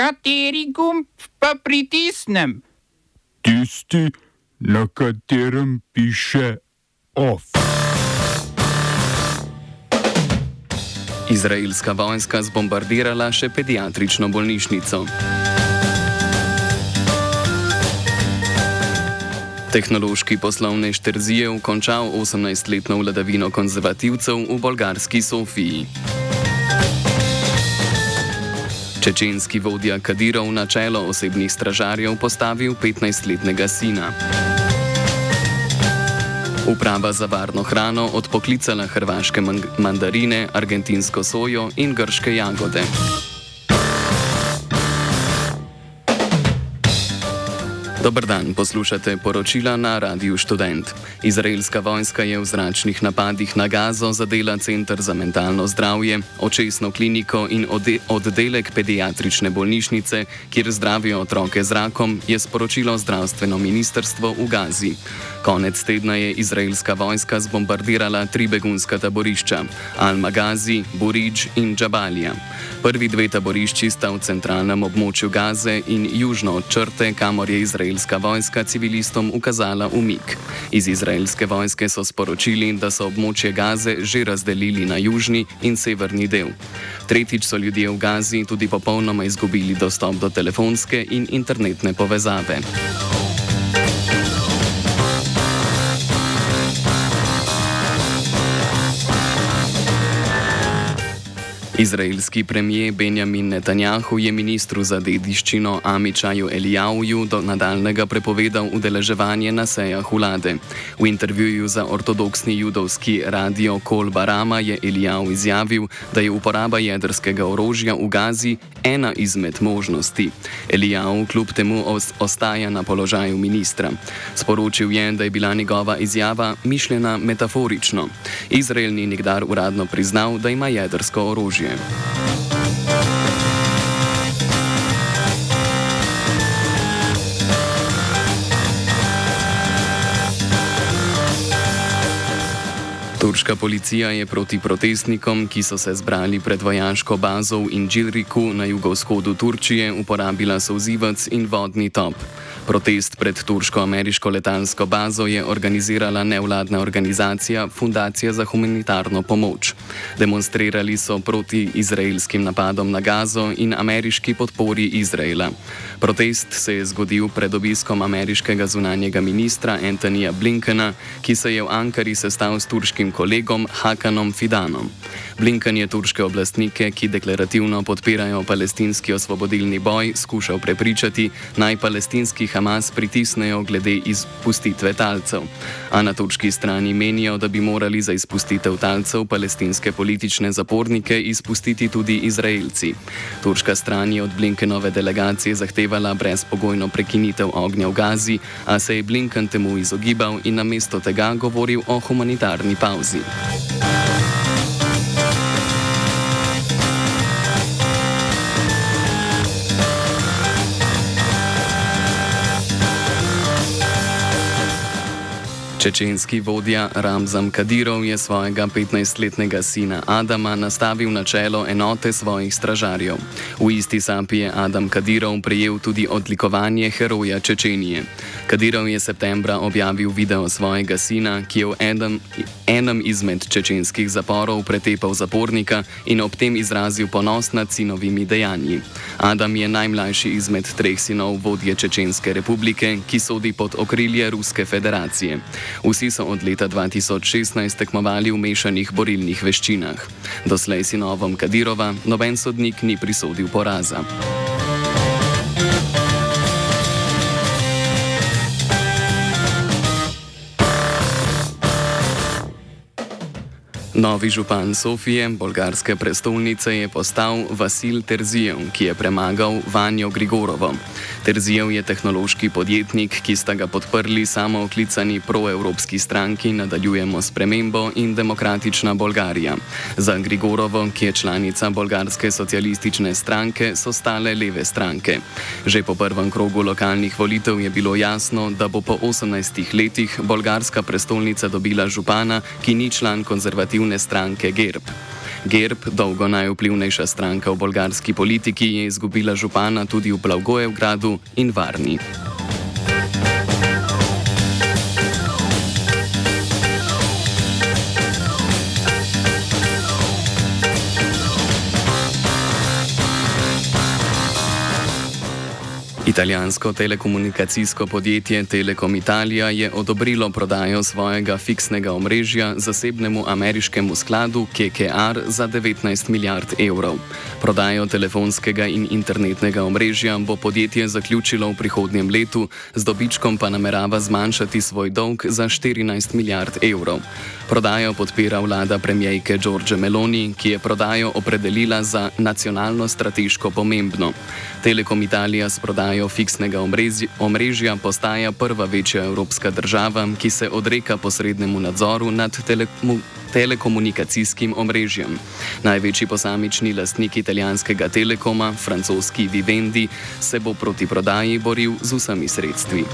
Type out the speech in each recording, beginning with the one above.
Kateri gumb pa pritisnem? Tisti, na katerem piše OF. Izraelska vojska zbombardirala še pediatrično bolnišnico. Tehnološki poslovnež Terzijev končal 18-letno vladavino konzervativcev v bolgarski Sofiji. Čečenski vodja Kadirov na čelo osebnih stražarjev postavil 15-letnega sina. Uprava za varno hrano odpoklicala hrvaške mandarine, argentinsko sojo in grške jagode. Dobr dan, poslušate poročila na Radiu Student. Izraelska vojska je v zračnih napadih na Gazo zadela Center za mentalno zdravje, očesno kliniko in oddelek pediatrične bolnišnice, kjer zdravijo otroke z rakom, je sporočilo zdravstveno ministrstvo v Gazi. Konec tedna je izraelska vojska zbombardirala tri begunska taborišča: Al-Magazi, Burič in Džabalija. Prvi dve taborišči sta v centralnem območju Gaze in južno od črte, kamor je izraelska vojska civilistom ukazala umik. Iz izraelske vojske so sporočili, da so območje Gaze že razdelili na južni in severni del. Tretjič so ljudje v Gazi tudi popolnoma izgubili dostop do telefonske in internetne povezave. Izraelski premijer Benjamin Netanjahu je ministru za dediščino Amičaju Elijavju do nadaljnega prepovedal udeleževanje na sejah vlade. V intervjuju za ortodoksni judovski radio Kol Barama je Elijav izjavil, da je uporaba jedrskega orožja v Gazi ena izmed možnosti. Elijav kljub temu ostaja na položaju ministra. Sporočil je, da je bila njegova izjava mišljena metaforično. Izrael ni nikdar uradno priznal, da ima jedrsko orožje. YouTube. Turška policija je proti protestnikom, ki so se zbrali pred vojaško bazo v Inđiriku na jugovzhodu Turčije, uporabila sozivec in vodni top. Protest pred turško-ameriško letalsko bazo je organizirala nevladna organizacija Fundacija za humanitarno pomoč. Demonstrirali so proti izraelskim napadom na Gazo in ameriški podpori Izraela. Protest se je zgodil pred obiskom ameriškega zunanjega ministra Antonija Blinkena, ki se je v Ankari sestal s turškim kolegom Hakanom Fidanom. Blinken je turške oblastnike, ki deklarativno podpirajo palestinski osvobodilni boj, skušal prepričati, naj palestinski Hamas pritisnejo glede izpustitve talcev. A na turški strani menijo, da bi morali za izpustitev talcev palestinske politične zapornike izpustiti tudi Izraelci. Turška stran je od Blinkenove delegacije zahtevala brezpogojno prekinitev ognja v Gazi, a se je Blinken temu izogibal in namesto tega govoril o humanitarni pauzi. Brasília. Čečenski vodja Ramzan Kadirov je svojega 15-letnega sina Adama nastavil na čelo enote svojih stražarjev. V isti sapi je Adam Kadirov prejel tudi odlikovanje heroja Čečenije. Kadirov je septembra objavil video svojega sina, ki je v enem, enem izmed čečenskih zaporov pretepal zapornika in ob tem izrazil ponos nad sinovimi dejanji. Adam je najmlajši izmed treh sinov vodje Čečenske republike, ki sodi pod okrilje Ruske federacije. Vsi so od leta 2016 tekmovali v mešanih borilnih veščinah. Doslej sinovom Kadirova noben sodnik ni prisodil poraza. Novi župan Sofije, bolgarske prestolnice, je postal Vasil Terzijev, ki je premagal Vanjo Grigorovo. Terzijev je tehnološki podjetnik, ki sta ga podprli samo oklicani proevropski stranki Nadaljujemo spremembo in Demokratična Bolgarija. Za Grigorovo, ki je članica bolgarske socialistične stranke, so stale leve stranke. Že po prvem krogu lokalnih volitev je bilo jasno, da bo po 18 letih bolgarska prestolnica dobila župana, ki ni član konzervativne stranke Gerb. Gerb, dolgo najvplivnejša stranka v bolgarski politiki, je izgubila župana tudi v Blagoevgradu in Varni. Italijansko telekomunikacijsko podjetje Telekom Italija je odobrilo prodajo svojega fiksnega omrežja zasebnemu ameriškemu skladu KKR za 19 milijard evrov. Prodajo telefonskega in internetnega omrežja bo podjetje zaključilo v prihodnjem letu, z dobičkom pa namerava zmanjšati svoj dolg za 14 milijard evrov. Prodajo podpira vlada premijejke Giorge Meloni, ki je prodajo opredelila za nacionalno strateško pomembno. Telekom Italija s prodajo fiksnega omrežja postaja prva večja evropska država, ki se odreka posrednemu nadzoru nad telekom telekomunikacijskim omrežjem. Največji posamični lastnik italijanskega telekoma, francoski Vivendi, se bo proti prodaji boril z vsemi sredstvi.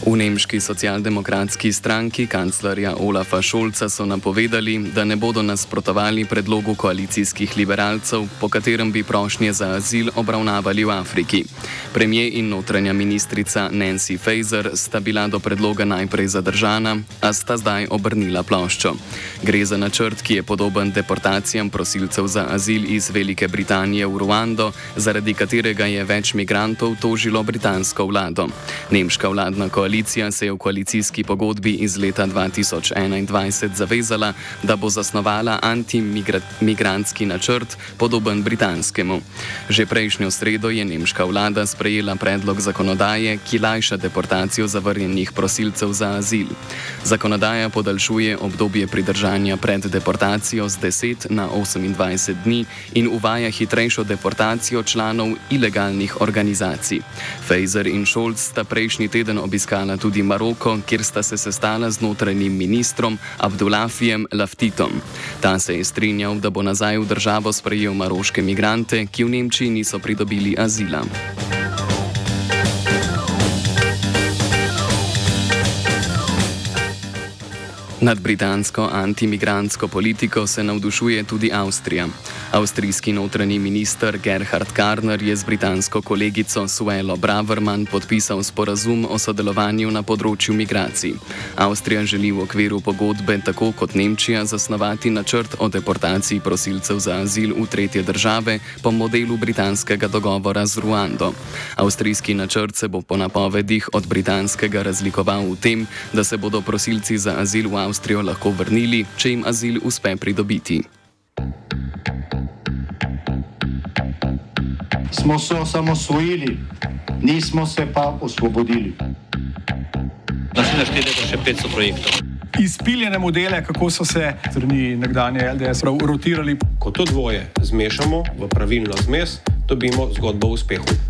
V nemški socialdemokratski stranki kanclerja Olafa Šolca so napovedali, da ne bodo nasprotovali predlogu koalicijskih liberalcev, po katerem bi prošnje za azil obravnavali v Afriki. Premijer in notranja ministrica Nancy Faeser sta bila do predloga najprej zadržana, a sta zdaj obrnila ploščo. Gre za načrt, ki je podoben deportacijam prosilcev za azil iz Velike Britanije v Ruando, zaradi katerega je več migrantov tožilo britansko vlado. Nemška vladna koalicija koalicija se je v koalicijski pogodbi iz leta 2021 zavezala, da bo zasnovala antimigrantski načrt, podoben britanskemu. Že prejšnjo sredo je nemška vlada sprejela predlog zakonodaje, ki lajša deportacijo zavrnjenih prosilcev za azil. Zakonodaja podaljšuje obdobje pridržanja pred deportacijo z 10 na 28 dni in uvaja hitrejšo deportacijo članov ilegalnih organizacij. Fejzer in Šolc sta prejšnji teden obiskala obiskala tudi Maroko, kjer sta se sestala z notranjim ministrom Abdullafijem Laftitom. Ta se je strinjal, da bo nazaj v državo sprejel maroške migrante, ki v Nemčiji niso pridobili azila. Nad britansko antimigrantsko politiko se navdušuje tudi Avstrija. Avstrijski notranji minister Gerhard Karner je z britansko kolegico Suelo Braverman podpisal sporazum o sodelovanju na področju migracij. Avstrija želi v okviru pogodbe, tako kot Nemčija, zasnovati načrt o deportaciji prosilcev za azil v tretje države po modelu britanskega dogovora z Ruando. Avstrijski načrt se bo po napovedih od britanskega razlikoval v tem, da se bodo prosilci za azil v Avstriji Avstrijo lahko vrnili, če jim azil uspe pridobiti. Smo se osamosvojili, nismo se pa osvobodili. Naslednje število je še 500 projektov. Izpiljene modele, kako so se strani nekdanje LDS rotirali. Ko to dvoje zmešamo v pravilno zmes, dobimo zgodbo o uspehu.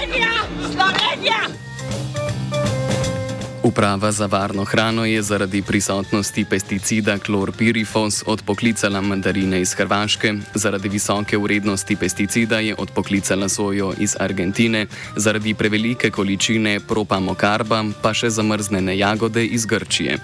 Uprava za varno hrano je zaradi prisotnosti pesticida klorpirifos odpoklicala mandarine iz Hrvaške, zaradi visoke vrednosti pesticida je odpoklicala sojo iz Argentine, zaradi prevelike količine propamokarba pa še zamrznene jagode iz Grčije.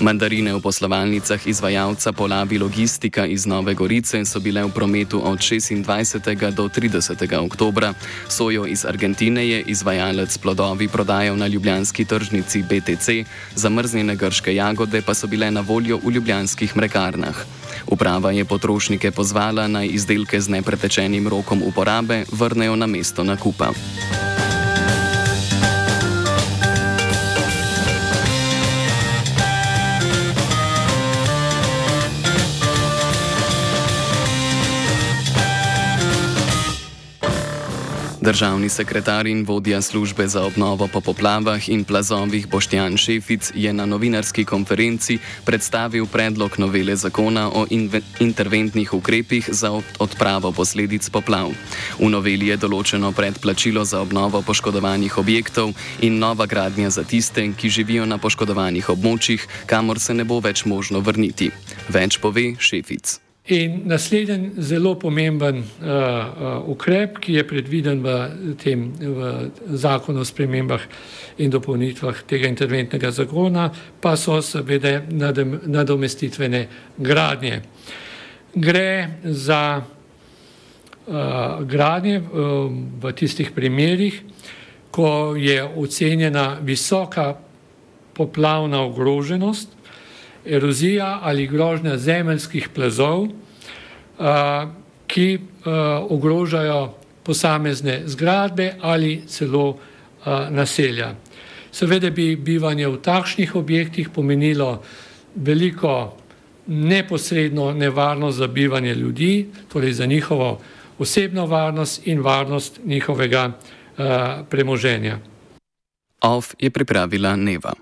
Mandarine v poslovalnicah izvajalca Polavi Logistika iz Nove Gorice so bile v prometu od 26. do 30. oktobra, sojo iz Argentine je izvajalec plodovi prodajal na ljubljanski tržnici BT. BTC, zamrznjene grške jagode pa so bile na voljo v ljubljanskih mrekarnah. Uprava je potrošnike pozvala naj izdelke z nepretečenim rokom uporabe vrnejo na mesto nakupa. Državni sekretar in vodja službe za obnovo po poplavah in plazovih Boštjan Šefic je na novinarski konferenci predstavil predlog novele zakona o interventnih ukrepih za odpravo posledic poplav. V noveli je določeno predplačilo za obnovo poškodovanih objektov in nova gradnja za tiste, ki živijo na poškodovanih območjih, kamor se ne bo več možno vrniti. Več pove Šefic. In naslednji zelo pomemben uh, uh, ukrep, ki je predviden v tem v zakonu o spremembah in dopolnitvah tega interventnega zakona, pa so seveda nadomestitvene gradnje. Gre za uh, gradnje uh, v tistih primerih, ko je ocenjena visoka poplavna ogroženost erozija ali grožnja zemeljskih plazov, ki ogrožajo posamezne zgradbe ali celo naselja. Seveda bi bivanje v takšnih objektih pomenilo veliko neposredno nevarnost za bivanje ljudi, torej za njihovo osebno varnost in varnost njihovega premoženja. OF je pripravila Neva.